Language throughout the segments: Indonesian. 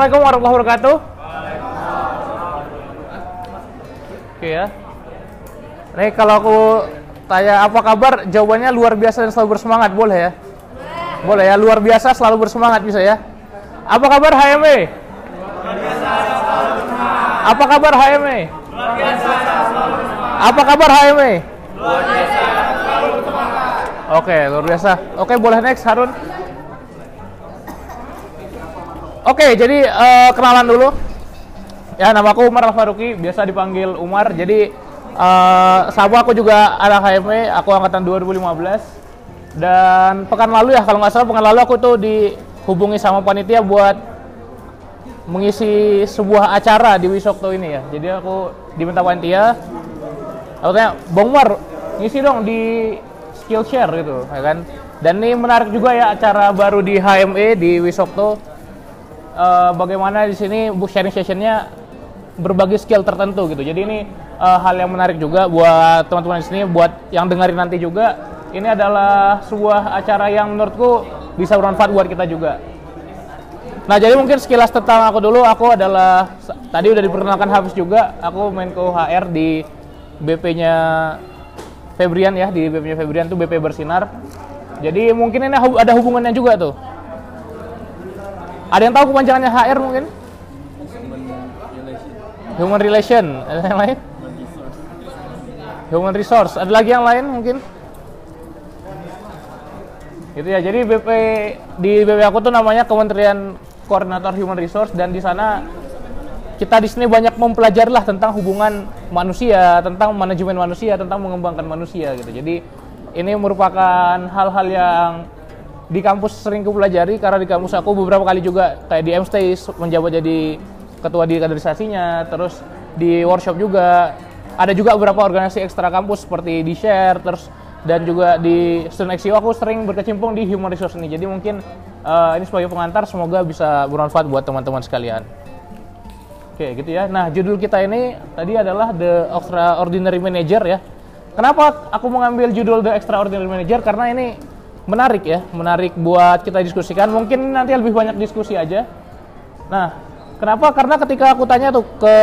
Assalamualaikum warahmatullahi wabarakatuh. Oke ya. Nih kalau aku tanya apa kabar, jawabannya luar biasa dan selalu bersemangat, boleh ya? Boleh ya, luar biasa selalu bersemangat bisa ya. Apa kabar HME? Apa kabar HME? Apa kabar HME? Oke, luar biasa. Oke, boleh next Harun. Oke, jadi eh, kenalan dulu. Ya, nama aku Umar Al-Faruqi, biasa dipanggil Umar. Jadi eh sama aku juga anak HME, aku angkatan 2015. Dan pekan lalu ya, kalau nggak salah pekan lalu aku tuh dihubungi sama panitia buat mengisi sebuah acara di Wisokto ini ya. Jadi aku diminta panitia, aku tanya, Bang Umar, ngisi dong di Skillshare gitu, ya kan? Dan ini menarik juga ya acara baru di HME di Wisokto. Eh, bagaimana di sini book sharing sessionnya berbagi skill tertentu gitu. Jadi ini eh, hal yang menarik juga buat teman-teman di sini, buat yang dengerin nanti juga. Ini adalah sebuah acara yang menurutku bisa bermanfaat buat kita juga. Nah, jadi mungkin sekilas tentang aku dulu, aku adalah tadi udah diperkenalkan Hafiz juga, aku Menko HR di BP-nya Febrian ya, di BP-nya Febrian tuh BP Bersinar. Jadi mungkin ini ada hubungannya juga tuh. Ada yang tahu kepanjangannya HR mungkin? Human Relation. Ada yang lain? Human Resource. Ada lagi yang lain mungkin? Gitu ya. Jadi BP di BP aku tuh namanya Kementerian Koordinator Human Resource dan di sana kita di sini banyak mempelajari lah tentang hubungan manusia, tentang manajemen manusia, tentang mengembangkan manusia gitu. Jadi ini merupakan hal-hal yang di kampus sering kupelajari karena di kampus aku beberapa kali juga kayak di MSTay menjabat jadi ketua di kaderisasinya, terus di workshop juga ada juga beberapa organisasi ekstra kampus seperti di Share, terus dan juga di Student XCO aku sering berkecimpung di human resource ini. Jadi mungkin eh, ini sebagai pengantar semoga bisa bermanfaat buat teman-teman sekalian. Oke, gitu ya. Nah, judul kita ini tadi adalah The Extraordinary Manager ya. Kenapa aku mengambil judul The Extraordinary Manager? Karena ini menarik ya, menarik buat kita diskusikan. Mungkin nanti lebih banyak diskusi aja. Nah, kenapa? Karena ketika aku tanya tuh ke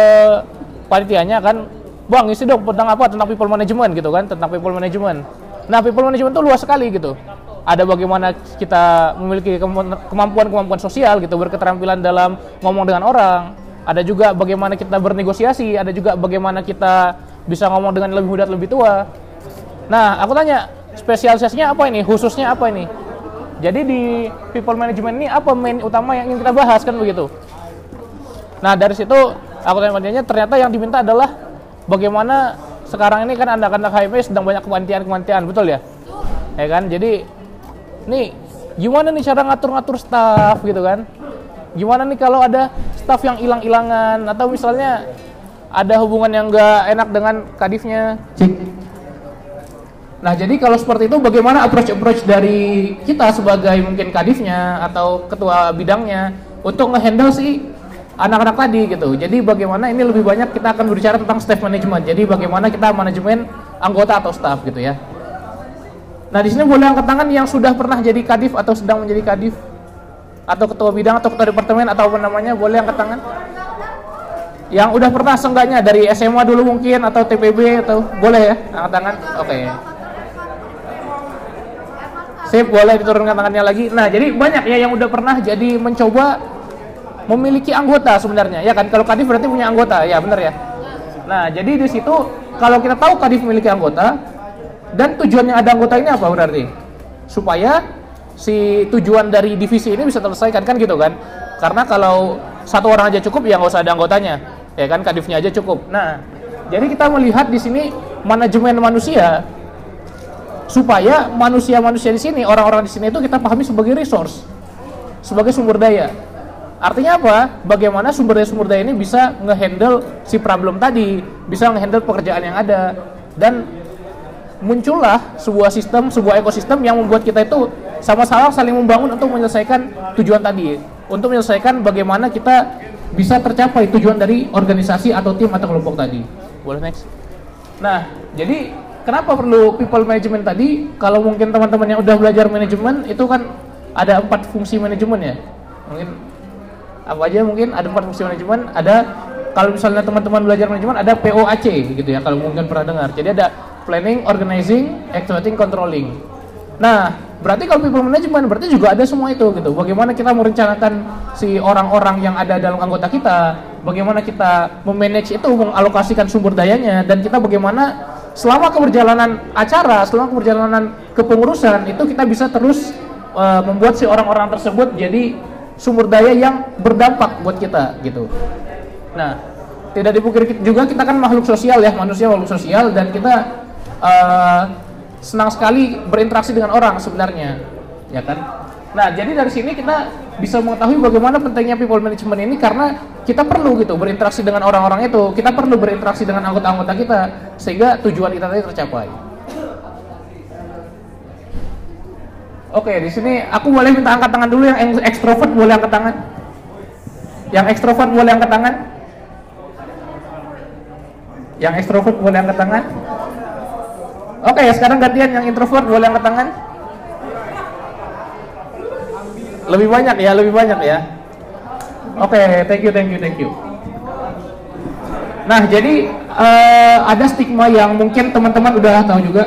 panitianya kan, Bang, isi dong tentang apa? Tentang people management gitu kan, tentang people management. Nah, people management tuh luas sekali gitu. Ada bagaimana kita memiliki kemampuan-kemampuan sosial gitu, berketerampilan dalam ngomong dengan orang. Ada juga bagaimana kita bernegosiasi, ada juga bagaimana kita bisa ngomong dengan lebih muda, lebih tua. Nah, aku tanya, spesialisasinya apa ini? Khususnya apa ini? Jadi di people management ini apa main utama yang ingin kita bahas kan begitu? Nah, dari situ aku tanya panitianya ternyata yang diminta adalah bagaimana sekarang ini kan anak-anak HME sedang banyak kepanitiaan-kepanitiaan, betul ya? Ya kan? Jadi nih gimana nih cara ngatur-ngatur staff gitu kan? Gimana nih kalau ada staff yang hilang-hilangan atau misalnya ada hubungan yang nggak enak dengan kadifnya? Nah, jadi kalau seperti itu bagaimana approach-approach dari kita sebagai mungkin kadifnya atau ketua bidangnya untuk ngehandle si anak-anak tadi gitu. Jadi bagaimana ini lebih banyak kita akan berbicara tentang staff management. Jadi bagaimana kita manajemen anggota atau staff gitu ya. Nah, di sini boleh angkat tangan yang sudah pernah jadi kadif atau sedang menjadi kadif atau ketua bidang atau ketua departemen atau apa namanya, boleh angkat tangan. Yang udah pernah seenggaknya dari SMA dulu mungkin atau TPB atau boleh ya angkat tangan. Oke. Sip, boleh diturunkan tangannya lagi. Nah, jadi banyak ya yang udah pernah jadi mencoba memiliki anggota sebenarnya. Ya kan, kalau Kadif berarti punya anggota. Ya, benar ya. Nah, jadi di situ kalau kita tahu Kadif memiliki anggota dan tujuannya ada anggota ini apa berarti? Supaya si tujuan dari divisi ini bisa terselesaikan kan gitu kan? Karena kalau satu orang aja cukup ya nggak usah ada anggotanya. Ya kan, Kadifnya aja cukup. Nah, jadi kita melihat di sini manajemen manusia supaya manusia-manusia di sini, orang-orang di sini itu kita pahami sebagai resource, sebagai sumber daya. Artinya apa? Bagaimana sumber daya sumber daya ini bisa ngehandle si problem tadi, bisa ngehandle pekerjaan yang ada, dan muncullah sebuah sistem, sebuah ekosistem yang membuat kita itu sama-sama saling membangun untuk menyelesaikan tujuan tadi, untuk menyelesaikan bagaimana kita bisa tercapai tujuan dari organisasi atau tim atau kelompok tadi. Boleh next. Nah, jadi kenapa perlu people management tadi? Kalau mungkin teman-teman yang udah belajar manajemen itu kan ada empat fungsi manajemen ya. Mungkin apa aja mungkin ada fungsi manajemen. Ada kalau misalnya teman-teman belajar manajemen ada POAC gitu ya kalau mungkin pernah dengar. Jadi ada planning organizing executing controlling. Nah berarti kalau people management berarti juga ada semua itu gitu. Bagaimana kita merencanakan si orang-orang yang ada dalam anggota kita? Bagaimana kita memanage itu mengalokasikan sumber dayanya? Dan kita bagaimana selama keberjalanan acara selama keberjalanan kepengurusan itu kita bisa terus uh, membuat si orang-orang tersebut jadi sumber daya yang berdampak buat kita gitu nah tidak dipungkiri juga kita kan makhluk sosial ya manusia makhluk sosial dan kita uh, senang sekali berinteraksi dengan orang sebenarnya, ya kan? Nah, jadi dari sini kita bisa mengetahui bagaimana pentingnya people management ini karena kita perlu gitu berinteraksi dengan orang-orang itu, kita perlu berinteraksi dengan anggota-anggota kita sehingga tujuan kita tadi tercapai. Oke, di sini aku boleh minta angkat tangan dulu yang ekstrovert boleh angkat tangan. Yang ekstrovert boleh angkat tangan. Yang ekstrovert boleh angkat tangan. Oke, sekarang gantian yang introvert boleh angkat tangan. Lebih banyak ya, lebih banyak ya. Oke, okay, thank you, thank you, thank you. Nah, jadi uh, ada stigma yang mungkin teman-teman udah tahu juga.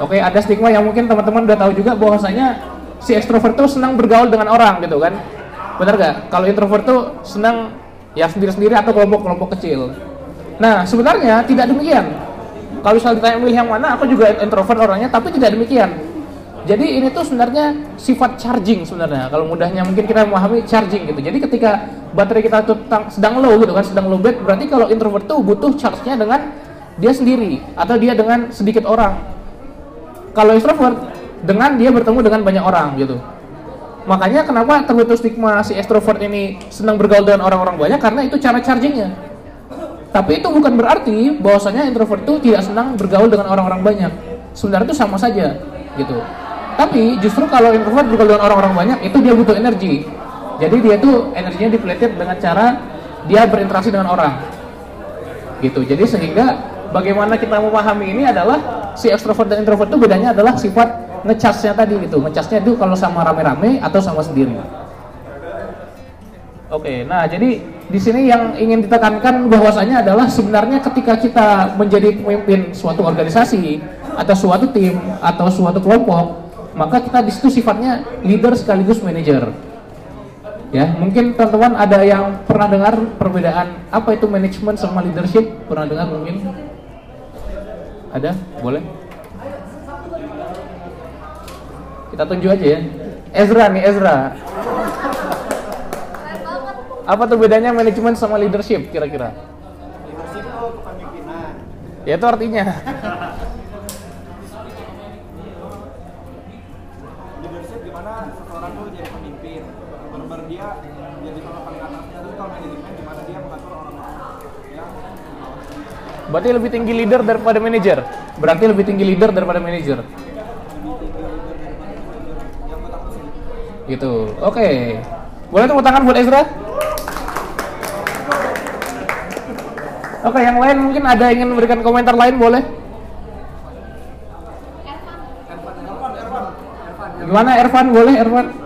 Oke, okay, ada stigma yang mungkin teman-teman udah tahu juga bahwasanya si ekstrovert tuh senang bergaul dengan orang gitu kan. Benar gak? Kalau introvert tuh senang ya sendiri-sendiri atau kelompok-kelompok kecil. Nah, sebenarnya tidak demikian kalau misalnya ditanya milih yang mana, aku juga introvert orangnya, tapi tidak demikian. Jadi ini tuh sebenarnya sifat charging sebenarnya. Kalau mudahnya mungkin kita memahami charging gitu. Jadi ketika baterai kita tuh sedang low gitu kan, sedang low batt, berarti kalau introvert tuh butuh charge-nya dengan dia sendiri atau dia dengan sedikit orang. Kalau extrovert dengan dia bertemu dengan banyak orang gitu. Makanya kenapa terbentuk stigma si extrovert ini senang bergaul dengan orang-orang banyak karena itu cara chargingnya tapi itu bukan berarti bahwasanya introvert itu tidak senang bergaul dengan orang-orang banyak. Sebenarnya itu sama saja, gitu. Tapi justru kalau introvert bergaul dengan orang-orang banyak, itu dia butuh energi. Jadi dia tuh energinya dipletit dengan cara dia berinteraksi dengan orang. Gitu. Jadi sehingga bagaimana kita memahami ini adalah si extrovert dan introvert itu bedanya adalah sifat ngecasnya tadi gitu. Ngecasnya itu kalau sama rame-rame atau sama sendiri. Oke, nah jadi di sini yang ingin ditekankan bahwasanya adalah sebenarnya ketika kita menjadi pemimpin suatu organisasi atau suatu tim atau suatu kelompok maka kita di situ sifatnya leader sekaligus manager. Ya mungkin teman-teman ada yang pernah dengar perbedaan apa itu manajemen sama leadership? Pernah dengar mungkin? Ada? Boleh? Kita tunjuk aja ya. Ezra nih Ezra. Apa tuh bedanya manajemen sama leadership kira-kira? Leadership itu kepemimpinan. Ya itu artinya. leadership gimana seseorang tuh jadi pemimpin. Benar dia jadi orang paling atasnya itu kalau manajemen gimana dia mengatur orang-orang. Ya. Berarti lebih tinggi leader daripada manajer. Berarti lebih tinggi leader daripada manajer. Gitu. Oke. Okay. Boleh tepuk tangan buat Ezra? Oke, yang lain mungkin ada ingin memberikan komentar lain boleh? Gimana Ervan boleh Ervan?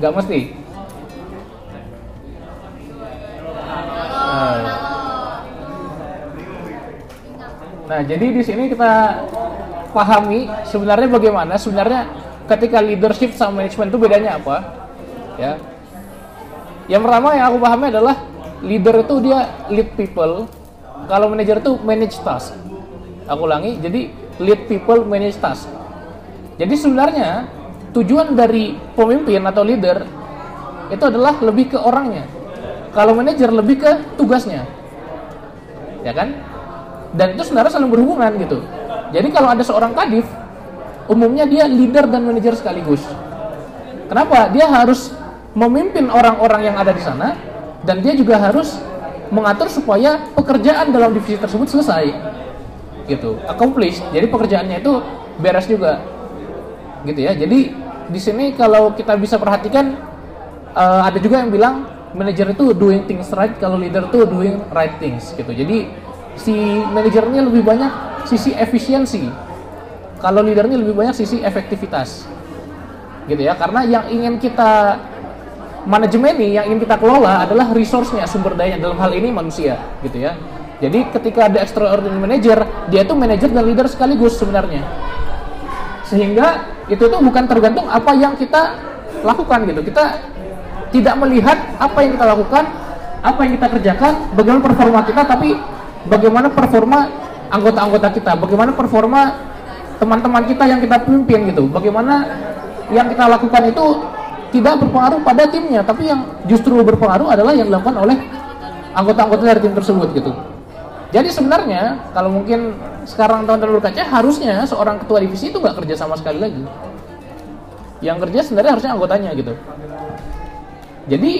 mesti. Nah, nah, jadi di sini kita pahami sebenarnya bagaimana sebenarnya ketika leadership sama manajemen itu bedanya apa? Ya. Yang pertama yang aku pahami adalah leader itu dia lead people, kalau manajer itu manage task aku ulangi jadi lead people manage task jadi sebenarnya tujuan dari pemimpin atau leader itu adalah lebih ke orangnya. Kalau manajer lebih ke tugasnya. Ya kan? Dan itu sebenarnya saling berhubungan gitu. Jadi kalau ada seorang kadif umumnya dia leader dan manajer sekaligus. Kenapa? Dia harus memimpin orang-orang yang ada di sana dan dia juga harus mengatur supaya pekerjaan dalam divisi tersebut selesai. Gitu. Accomplish jadi pekerjaannya itu beres juga. Gitu ya. Jadi di sini kalau kita bisa perhatikan uh, ada juga yang bilang manajer itu doing things right kalau leader itu doing right things gitu jadi si manajernya lebih banyak sisi efisiensi kalau leadernya lebih banyak sisi efektivitas gitu ya karena yang ingin kita manajemen ini yang ingin kita kelola adalah resource-nya, sumber daya dalam hal ini manusia, gitu ya. Jadi ketika ada extraordinary manager, dia itu manajer dan leader sekaligus sebenarnya. Sehingga itu tuh bukan tergantung apa yang kita lakukan gitu. Kita tidak melihat apa yang kita lakukan, apa yang kita kerjakan, bagaimana performa kita, tapi bagaimana performa anggota-anggota kita, bagaimana performa teman-teman kita yang kita pimpin gitu, bagaimana yang kita lakukan itu tidak berpengaruh pada timnya, tapi yang justru berpengaruh adalah yang dilakukan oleh anggota-anggota dari tim tersebut gitu. Jadi sebenarnya kalau mungkin sekarang teman-teman berkaca harusnya seorang ketua divisi itu nggak kerja sama sekali lagi. Yang kerja sebenarnya harusnya anggotanya gitu. Jadi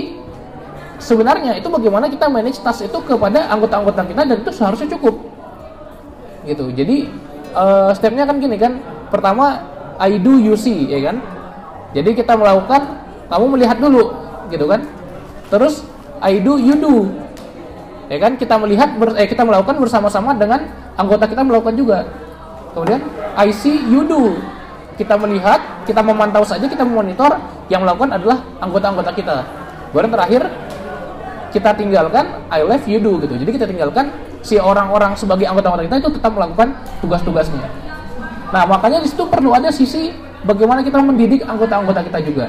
sebenarnya itu bagaimana kita manage tas itu kepada anggota-anggota kita dan itu seharusnya cukup. Gitu. Jadi uh, stepnya kan gini kan. Pertama I do you see ya kan. Jadi kita melakukan kamu melihat dulu gitu kan terus I do you do ya kan? Kita melihat ber, eh, kita melakukan bersama-sama dengan anggota kita melakukan juga. Kemudian I see you do. Kita melihat kita memantau saja kita memonitor yang melakukan adalah anggota-anggota kita. Baru terakhir kita tinggalkan I left you do gitu. Jadi kita tinggalkan si orang-orang sebagai anggota-anggota kita itu tetap melakukan tugas-tugasnya. Nah makanya di situ perlu ada sisi bagaimana kita mendidik anggota-anggota kita juga.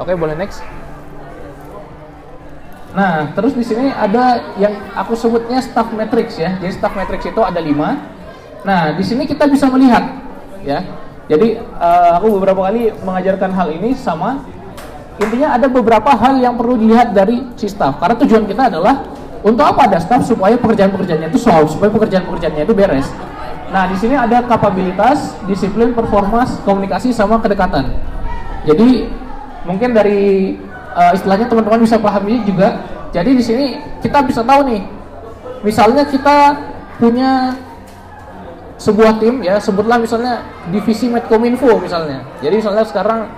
Oke, boleh next. Nah, terus di sini ada yang aku sebutnya staff matrix ya. Jadi staff matrix itu ada lima. Nah, di sini kita bisa melihat ya. Jadi uh, aku beberapa kali mengajarkan hal ini sama. Intinya ada beberapa hal yang perlu dilihat dari si staff. Karena tujuan kita adalah untuk apa ada staff supaya pekerjaan-pekerjaannya itu solve, supaya pekerjaan-pekerjaannya itu beres. Nah, di sini ada kapabilitas, disiplin, performas, komunikasi sama kedekatan. Jadi mungkin dari uh, istilahnya teman-teman bisa pahami juga. Jadi di sini kita bisa tahu nih, misalnya kita punya sebuah tim ya, sebutlah misalnya divisi Medcominfo misalnya. Jadi misalnya sekarang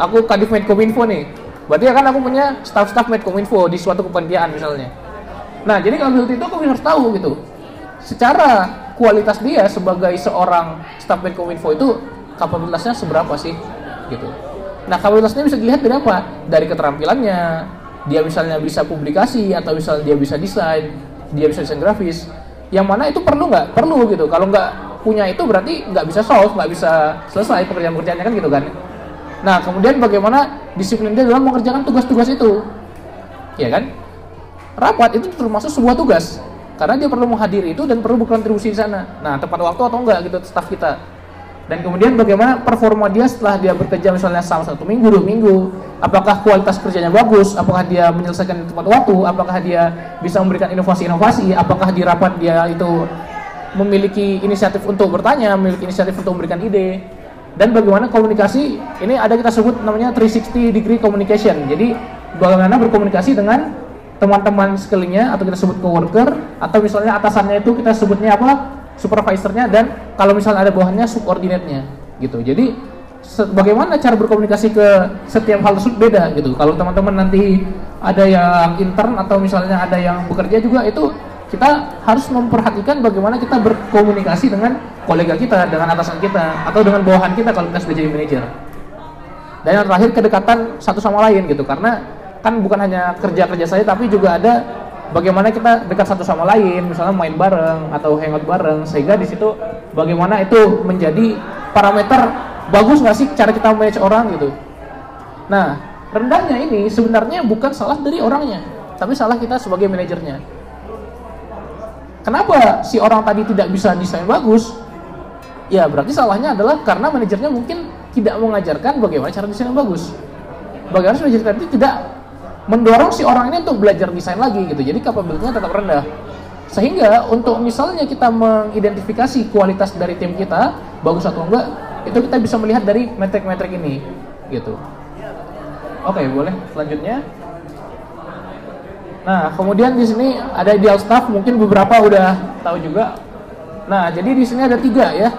aku kadif Medcominfo nih, berarti kan aku punya staff-staff Medcominfo di suatu kepanitiaan misalnya. Nah jadi kalau itu aku harus tahu gitu, secara kualitas dia sebagai seorang staff Medcominfo itu kapabilitasnya seberapa sih gitu. Nah kapabilitasnya bisa dilihat dari apa? Dari keterampilannya, dia misalnya bisa publikasi atau misalnya dia bisa desain, dia bisa desain grafis. Yang mana itu perlu nggak? Perlu gitu. Kalau nggak punya itu berarti nggak bisa solve, nggak bisa selesai pekerjaan-pekerjaannya kan gitu kan. Nah kemudian bagaimana disiplin dia dalam mengerjakan tugas-tugas itu, ya kan? Rapat itu termasuk sebuah tugas karena dia perlu menghadiri itu dan perlu berkontribusi di sana. Nah tepat waktu atau enggak gitu staff kita dan kemudian bagaimana performa dia setelah dia bekerja misalnya selama satu minggu dua minggu apakah kualitas kerjanya bagus apakah dia menyelesaikan tepat waktu apakah dia bisa memberikan inovasi-inovasi apakah di rapat dia itu memiliki inisiatif untuk bertanya memiliki inisiatif untuk memberikan ide. Dan bagaimana komunikasi ini ada kita sebut namanya 360 degree communication. Jadi bagaimana berkomunikasi dengan teman-teman sekelilingnya atau kita sebut coworker atau misalnya atasannya itu kita sebutnya apa supervisornya dan kalau misalnya ada bawahannya subordinate-nya gitu. Jadi bagaimana cara berkomunikasi ke setiap hal tersebut beda gitu. Kalau teman-teman nanti ada yang intern atau misalnya ada yang bekerja juga itu kita harus memperhatikan bagaimana kita berkomunikasi dengan kolega kita, dengan atasan kita atau dengan bawahan kita kalau kita sudah jadi manajer. Dan yang terakhir kedekatan satu sama lain gitu karena kan bukan hanya kerja kerja saya tapi juga ada bagaimana kita dekat satu sama lain, misalnya main bareng atau hangout bareng, sehingga di situ bagaimana itu menjadi parameter bagus nggak sih cara kita manage orang gitu. Nah, rendahnya ini sebenarnya bukan salah dari orangnya, tapi salah kita sebagai manajernya. Kenapa si orang tadi tidak bisa desain bagus? Ya berarti salahnya adalah karena manajernya mungkin tidak mengajarkan bagaimana cara desain yang bagus. Bagaimana manajer tadi tidak mendorong si orang ini untuk belajar desain lagi gitu. Jadi kapabilitasnya tetap rendah. Sehingga untuk misalnya kita mengidentifikasi kualitas dari tim kita bagus atau enggak, itu kita bisa melihat dari metrik-metrik ini gitu. Oke, boleh. Selanjutnya. Nah, kemudian di sini ada ideal staff, mungkin beberapa udah tahu juga. Nah, jadi di sini ada tiga ya,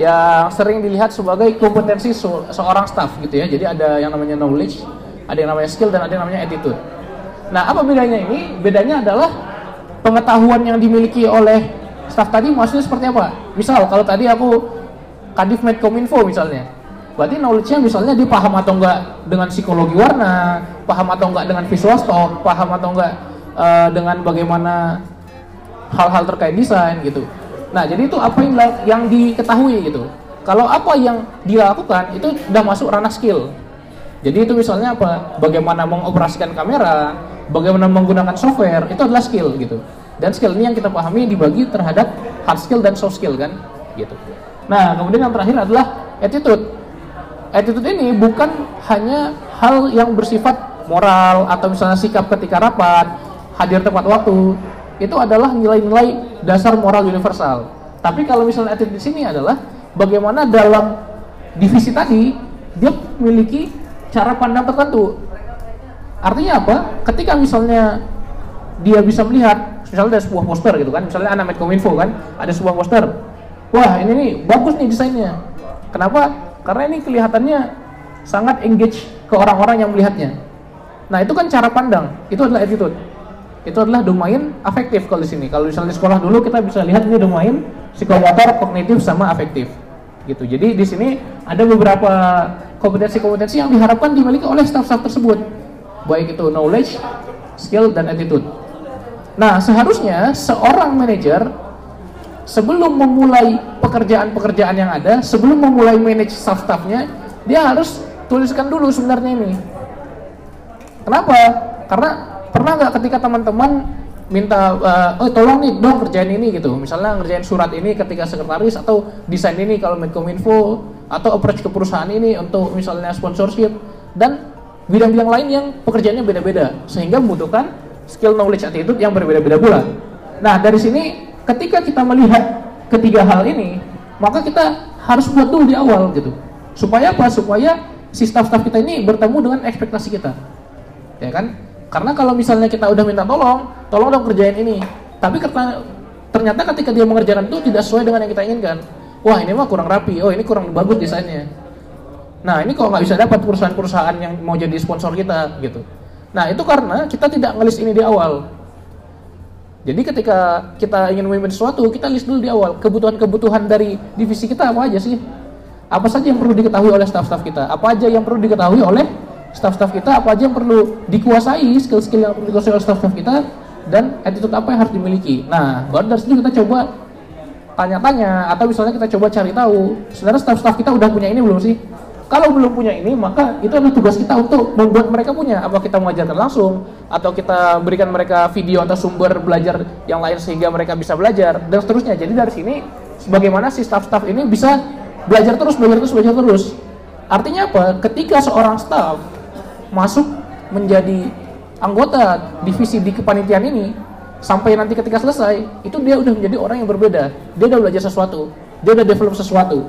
yang sering dilihat sebagai kompetensi se- seorang staff gitu ya. Jadi ada yang namanya knowledge, ada yang namanya skill, dan ada yang namanya attitude. Nah, apa bedanya ini? Bedanya adalah pengetahuan yang dimiliki oleh staff tadi maksudnya seperti apa? Misal kalau tadi aku Kadif Medcominfo misalnya, berarti knowledge-nya misalnya dia paham atau enggak dengan psikologi warna, paham atau enggak dengan visual stock, paham atau enggak eh, dengan bagaimana hal-hal terkait desain gitu. Nah, jadi itu apa yang yang diketahui gitu. Kalau apa yang dia lakukan itu sudah masuk ranah skill. Jadi itu misalnya apa? Bagaimana mengoperasikan kamera, bagaimana menggunakan software, itu adalah skill gitu. Dan skill ini yang kita pahami dibagi terhadap hard skill dan soft skill kan, gitu. Nah, kemudian yang terakhir adalah attitude. Attitude ini bukan hanya hal yang bersifat moral atau misalnya sikap ketika rapat, hadir tepat waktu. Itu adalah nilai-nilai dasar moral universal. Tapi kalau misalnya attitude di sini adalah bagaimana dalam divisi tadi dia memiliki cara pandang tertentu. Artinya apa? Ketika misalnya dia bisa melihat, misalnya ada sebuah poster gitu kan, misalnya anak Medcominfo kan, ada sebuah poster. Wah ini nih bagus nih desainnya. Kenapa? Karena ini kelihatannya sangat engage ke orang-orang yang melihatnya. Nah itu kan cara pandang, itu adalah attitude. Itu adalah domain afektif kalau di sini. Kalau misalnya di sekolah dulu kita bisa lihat ini domain psikomotor, kognitif sama afektif. Gitu. Jadi di sini ada beberapa kompetensi-kompetensi yang diharapkan dimiliki oleh staff-staff tersebut. Baik itu knowledge, skill, dan attitude. Nah, seharusnya seorang manajer sebelum memulai pekerjaan-pekerjaan yang ada, sebelum memulai manage staff-staffnya, dia harus tuliskan dulu sebenarnya ini. Kenapa? Karena pernah nggak ketika teman-teman minta, oh tolong nih dong kerjain ini gitu, misalnya ngerjain surat ini ketika sekretaris atau desain ini kalau Medcominfo atau approach ke perusahaan ini untuk misalnya sponsorship dan bidang-bidang lain yang pekerjaannya beda-beda sehingga membutuhkan skill knowledge attitude yang berbeda-beda pula. Nah dari sini ketika kita melihat ketiga hal ini maka kita harus buat dulu di awal gitu. Supaya apa? Supaya si staff-staff kita ini bertemu dengan ekspektasi kita. Ya kan? Karena kalau misalnya kita udah minta tolong tolong dong kerjain ini. Tapi ternyata ketika dia mengerjakan itu tidak sesuai dengan yang kita inginkan wah ini mah kurang rapi oh ini kurang bagus desainnya nah ini kok nggak bisa dapat perusahaan-perusahaan yang mau jadi sponsor kita gitu nah itu karena kita tidak ngelis ini di awal jadi ketika kita ingin memimpin sesuatu, kita list dulu di awal kebutuhan-kebutuhan dari divisi kita apa aja sih? Apa saja yang perlu diketahui oleh staff-staff kita? Apa aja yang perlu diketahui oleh staff-staff kita? Apa aja yang perlu dikuasai, skill-skill yang perlu dikuasai oleh staff-staff kita? Dan attitude apa yang harus dimiliki? Nah, baru dari situ kita coba tanya-tanya atau misalnya kita coba cari tahu sebenarnya staff-staff kita udah punya ini belum sih? Kalau belum punya ini, maka itu adalah tugas kita untuk membuat mereka punya. Apa kita mengajarkan langsung, atau kita berikan mereka video atau sumber belajar yang lain sehingga mereka bisa belajar, dan seterusnya. Jadi dari sini, bagaimana si staff-staff ini bisa belajar terus, belajar terus, belajar terus. Artinya apa? Ketika seorang staff masuk menjadi anggota divisi di kepanitiaan ini, sampai nanti ketika selesai, itu dia udah menjadi orang yang berbeda. Dia udah belajar sesuatu, dia udah develop sesuatu.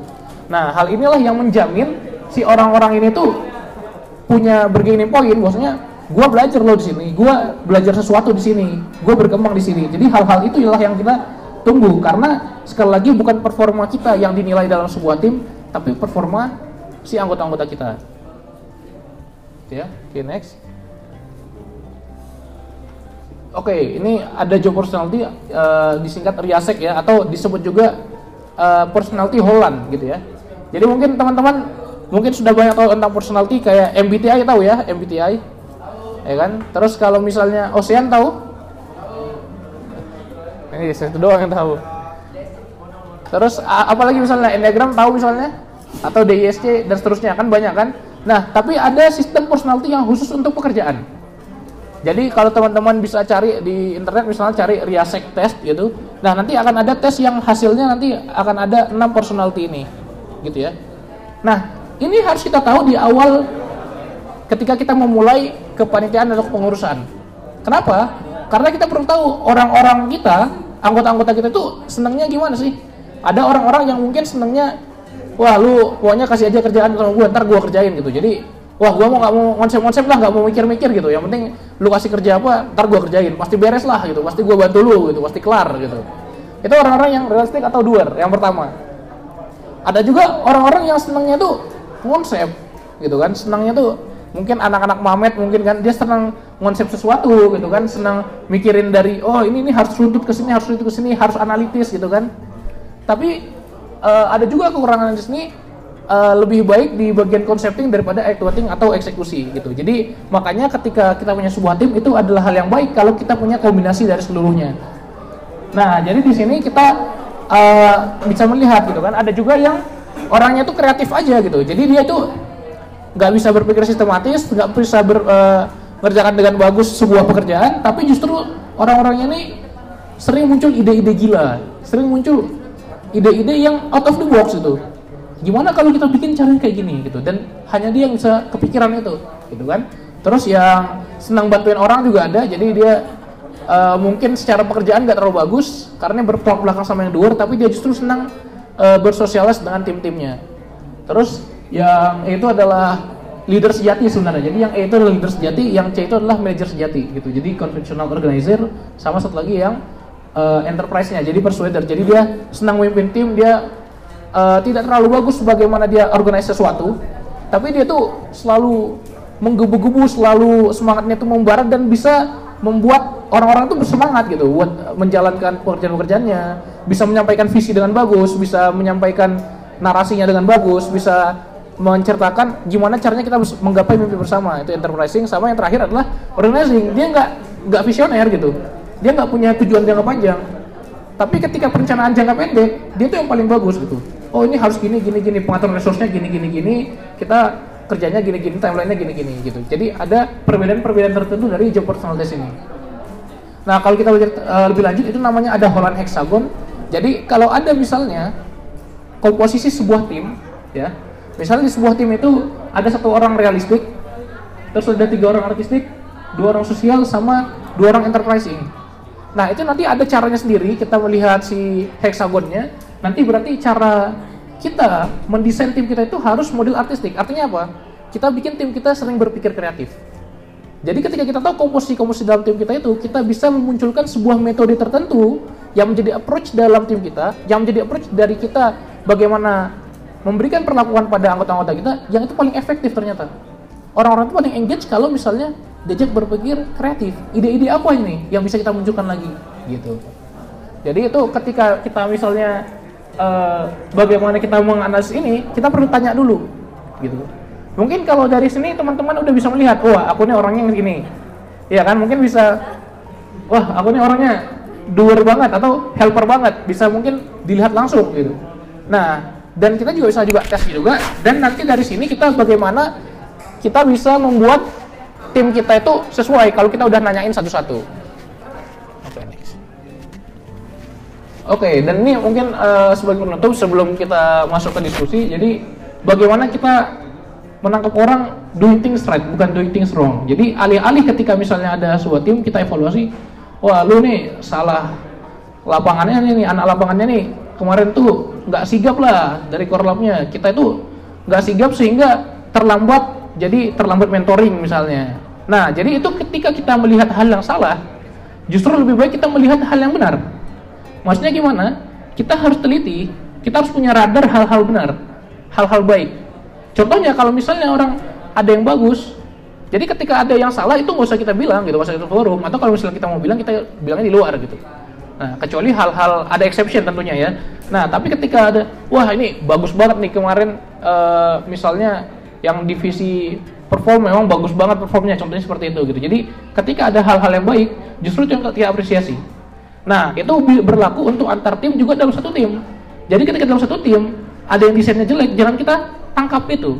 Nah, hal inilah yang menjamin si orang-orang ini tuh punya bargaining point, maksudnya gue belajar loh di sini, gue belajar sesuatu di sini, gue berkembang di sini. Jadi hal-hal itu ialah yang kita tunggu karena sekali lagi bukan performa kita yang dinilai dalam sebuah tim, tapi performa si anggota-anggota kita. Ya, oke okay, next. Oke, okay, ini ada job personality uh, disingkat RIASEC ya atau disebut juga uh, personality Holland gitu ya. Jadi mungkin teman-teman mungkin sudah banyak tahu tentang personality kayak MBTI tahu ya MBTI ya kan? Terus kalau misalnya Ocean tahu? Ini saya itu doang yang tahu. Terus apalagi misalnya Enneagram tahu misalnya? Atau DISC dan seterusnya kan banyak kan? Nah tapi ada sistem personality yang khusus untuk pekerjaan jadi kalau teman-teman bisa cari di internet misalnya cari Riasek test gitu nah nanti akan ada tes yang hasilnya nanti akan ada enam personality ini gitu ya nah ini harus kita tahu di awal ketika kita memulai kepanitiaan atau kepengurusan. Kenapa? Karena kita perlu tahu orang-orang kita, anggota-anggota kita itu senangnya gimana sih? Ada orang-orang yang mungkin senangnya, wah lu pokoknya kasih aja kerjaan sama gue, ntar gue kerjain gitu. Jadi wah gua mau nggak mau konsep-konsep lah nggak mau mikir-mikir gitu. Yang penting lu kasih kerja apa ntar gua kerjain. Pasti beres lah gitu pasti gua bantu lu gitu pasti kelar gitu. Itu orang-orang yang realistik atau doer yang pertama. Ada juga orang-orang yang senangnya tuh konsep gitu kan senangnya tuh mungkin anak-anak mamet mungkin kan dia senang konsep sesuatu gitu kan senang mikirin dari oh ini ini harus runtut ke sini harus runtut ke sini harus analitis gitu kan. Tapi uh, ada juga kekurangan di sini uh, lebih baik di bagian concepting daripada actuating atau eksekusi gitu. Jadi makanya ketika kita punya sebuah tim itu adalah hal yang baik kalau kita punya kombinasi dari seluruhnya. Nah, jadi di sini kita uh, bisa melihat gitu kan ada juga yang orangnya tuh kreatif aja gitu. Jadi dia tuh nggak bisa berpikir sistematis, nggak bisa ber, uh, mengerjakan dengan bagus sebuah pekerjaan, tapi justru orang-orangnya ini sering muncul ide-ide gila, sering muncul ide-ide yang out of the box itu gimana kalau kita bikin cara kayak gini gitu? Dan hanya dia yang bisa kepikiran itu gitu kan? Terus yang senang bantuin orang juga ada jadi dia uh, mungkin secara pekerjaan nggak terlalu bagus karena bertolak belakang sama yang luar tapi dia justru senang uh, bersosialis dengan tim-timnya. Terus yang itu adalah leader sejati sebenarnya. Jadi yang E itu adalah leader sejati yang C itu adalah manager sejati gitu. Jadi conventional organizer sama satu lagi yang uh, enterprise-nya, jadi persuader. Jadi dia senang memimpin tim, dia uh, tidak terlalu bagus bagaimana dia organize sesuatu, tapi dia tuh selalu menggebu-gebu, selalu semangatnya itu membara dan bisa membuat orang-orang tuh bersemangat gitu buat menjalankan pekerjaan-pekerjaannya, bisa menyampaikan visi dengan bagus, bisa menyampaikan narasinya dengan bagus, bisa menceritakan gimana caranya kita menggapai mimpi bersama. Itu enterprising sama yang terakhir adalah organizing. Dia nggak nggak visioner gitu. Dia nggak punya tujuan jangka panjang. Tapi ketika perencanaan jangka pendek dia tuh yang paling bagus gitu oh ini harus gini gini gini pengaturan resource-nya gini gini gini kita kerjanya gini gini timelinenya gini gini gitu. Jadi ada perbedaan-perbedaan tertentu dari job personalities ini. Nah kalau kita belajar uh, lebih lanjut itu namanya ada Holland hexagon. Jadi kalau ada misalnya komposisi sebuah tim ya misalnya di sebuah tim itu ada satu orang realistik terus ada tiga orang artistik dua orang sosial sama dua orang enterprising. Nah itu nanti ada caranya sendiri kita melihat si hexagonnya. Nanti berarti cara kita mendesain tim kita itu harus model artistik. Artinya apa? Kita bikin tim kita sering berpikir kreatif. Jadi ketika kita tahu komposisi-komposisi dalam tim kita itu, kita bisa memunculkan sebuah metode tertentu yang menjadi approach dalam tim kita, yang menjadi approach dari kita bagaimana memberikan perlakuan pada anggota-anggota kita yang itu paling efektif ternyata. Orang-orang itu paling engage kalau misalnya diajak berpikir kreatif. Ide-ide apa ini yang bisa kita munculkan lagi gitu. Jadi itu ketika kita misalnya uh, bagaimana kita menganalisis ini, kita perlu tanya dulu gitu. Mungkin kalau dari sini teman-teman udah bisa melihat, wah aku ini orangnya ini. Ya kan mungkin bisa wah aku ini orangnya doer banget atau helper banget, bisa mungkin dilihat langsung gitu. Nah, dan kita juga bisa juga tes juga dan nanti dari sini kita bagaimana kita bisa membuat tim kita itu sesuai kalau kita udah nanyain satu-satu. Okay, dan ini mungkin uh, sebagai penutup sebelum kita masuk ke diskusi, jadi bagaimana kita menangkap orang doing things right, bukan doing things wrong. Jadi alih-alih ketika misalnya ada sebuah tim kita evaluasi, wah lu nih salah lapangannya nih, anak lapangannya nih kemarin tuh nggak sigap lah dari korlapnya. Kita itu nggak sigap sehingga terlambat jadi terlambat mentoring misalnya. Nah, jadi itu ketika kita melihat hal yang salah, justru lebih baik kita melihat hal yang benar. Maksudnya gimana? Kita harus teliti, kita harus punya radar hal-hal benar, hal-hal baik. Contohnya kalau misalnya orang ada yang bagus, jadi ketika ada yang salah itu nggak usah kita bilang gitu, nggak usah kita forum. Atau kalau misalnya kita mau bilang kita bilangnya di luar gitu. Nah, kecuali hal-hal ada exception tentunya ya. Nah, tapi ketika ada, wah ini bagus banget nih kemarin, uh, misalnya yang divisi perform memang bagus banget performnya contohnya seperti itu gitu jadi ketika ada hal-hal yang baik justru itu yang kita apresiasi nah itu berlaku untuk antar tim juga dalam satu tim. Jadi ketika dalam satu tim ada yang desainnya jelek jangan kita tangkap itu.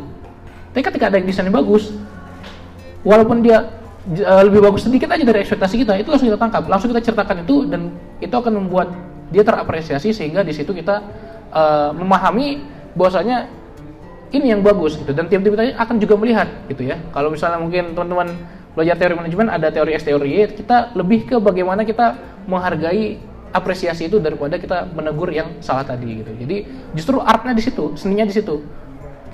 Tapi ketika ada yang desainnya bagus walaupun dia uh, lebih bagus sedikit aja dari ekspektasi kita itu langsung kita tangkap. Langsung kita ceritakan itu dan itu akan membuat dia terapresiasi sehingga di situ kita uh, memahami bahwasanya ini yang bagus gitu. Dan tim-tim kita akan juga melihat gitu ya. Kalau misalnya mungkin teman-teman belajar teori manajemen ada teori X teori Y kita lebih ke bagaimana kita menghargai apresiasi itu daripada kita menegur yang salah tadi gitu jadi justru artnya di situ seninya di situ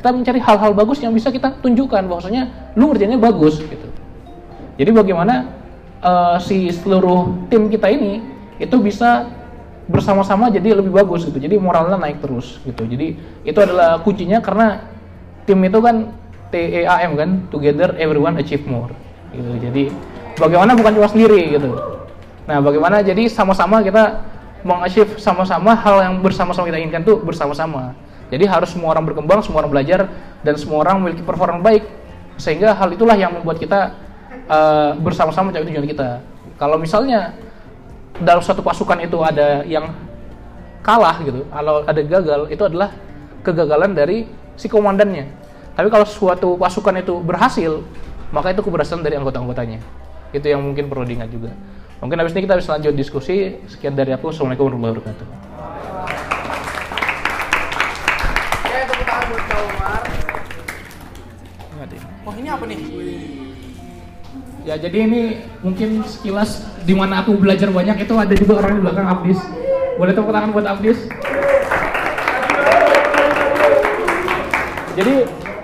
kita mencari hal-hal bagus yang bisa kita tunjukkan bahwasanya lu ngerjainnya bagus gitu. Jadi bagaimana uh, si seluruh tim kita ini itu bisa bersama-sama jadi lebih bagus gitu. Jadi moralnya naik terus gitu. Jadi itu adalah kuncinya karena tim itu kan TEAM kan, together everyone achieve more. Gitu. Jadi bagaimana bukan cuma sendiri gitu. Nah, bagaimana jadi sama-sama kita mengachieve sama-sama hal yang bersama-sama kita inginkan tuh bersama-sama. Jadi harus semua orang berkembang, semua orang belajar, dan semua orang memiliki performa baik. Sehingga hal itulah yang membuat kita uh, bersama-sama mencapai tujuan kita. Kalau misalnya dalam satu pasukan itu ada yang kalah gitu, kalau ada gagal, itu adalah kegagalan dari si komandannya. Tapi kalau suatu pasukan itu berhasil, maka itu keberhasilan dari anggota-anggotanya. Itu yang mungkin perlu diingat juga. Mungkin habis ini kita bisa lanjut diskusi. Sekian dari aku. Assalamualaikum warahmatullahi wabarakatuh. Oh, ini apa nih? Ya jadi ini mungkin sekilas di mana aku belajar banyak itu ada juga orang di belakang Abdis. Boleh tepuk tangan buat Abdis. Jadi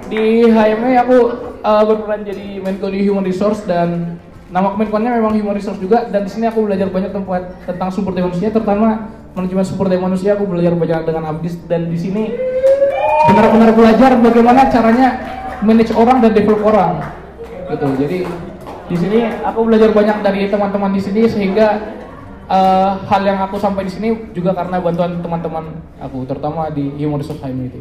di HME aku uh, berperan jadi Menko di Human Resource dan nama Kemenkonnya memang Human Resource juga. Dan di sini aku belajar banyak tempat tentang sumber daya manusia terutama manajemen sumber daya manusia. Aku belajar banyak dengan Abdis. Dan di sini benar-benar belajar bagaimana caranya manage orang dan develop orang. Gitu. Jadi di sini aku belajar banyak dari teman-teman di sini sehingga uh, hal yang aku sampai di sini juga karena bantuan teman-teman aku terutama di Human Resource HME itu.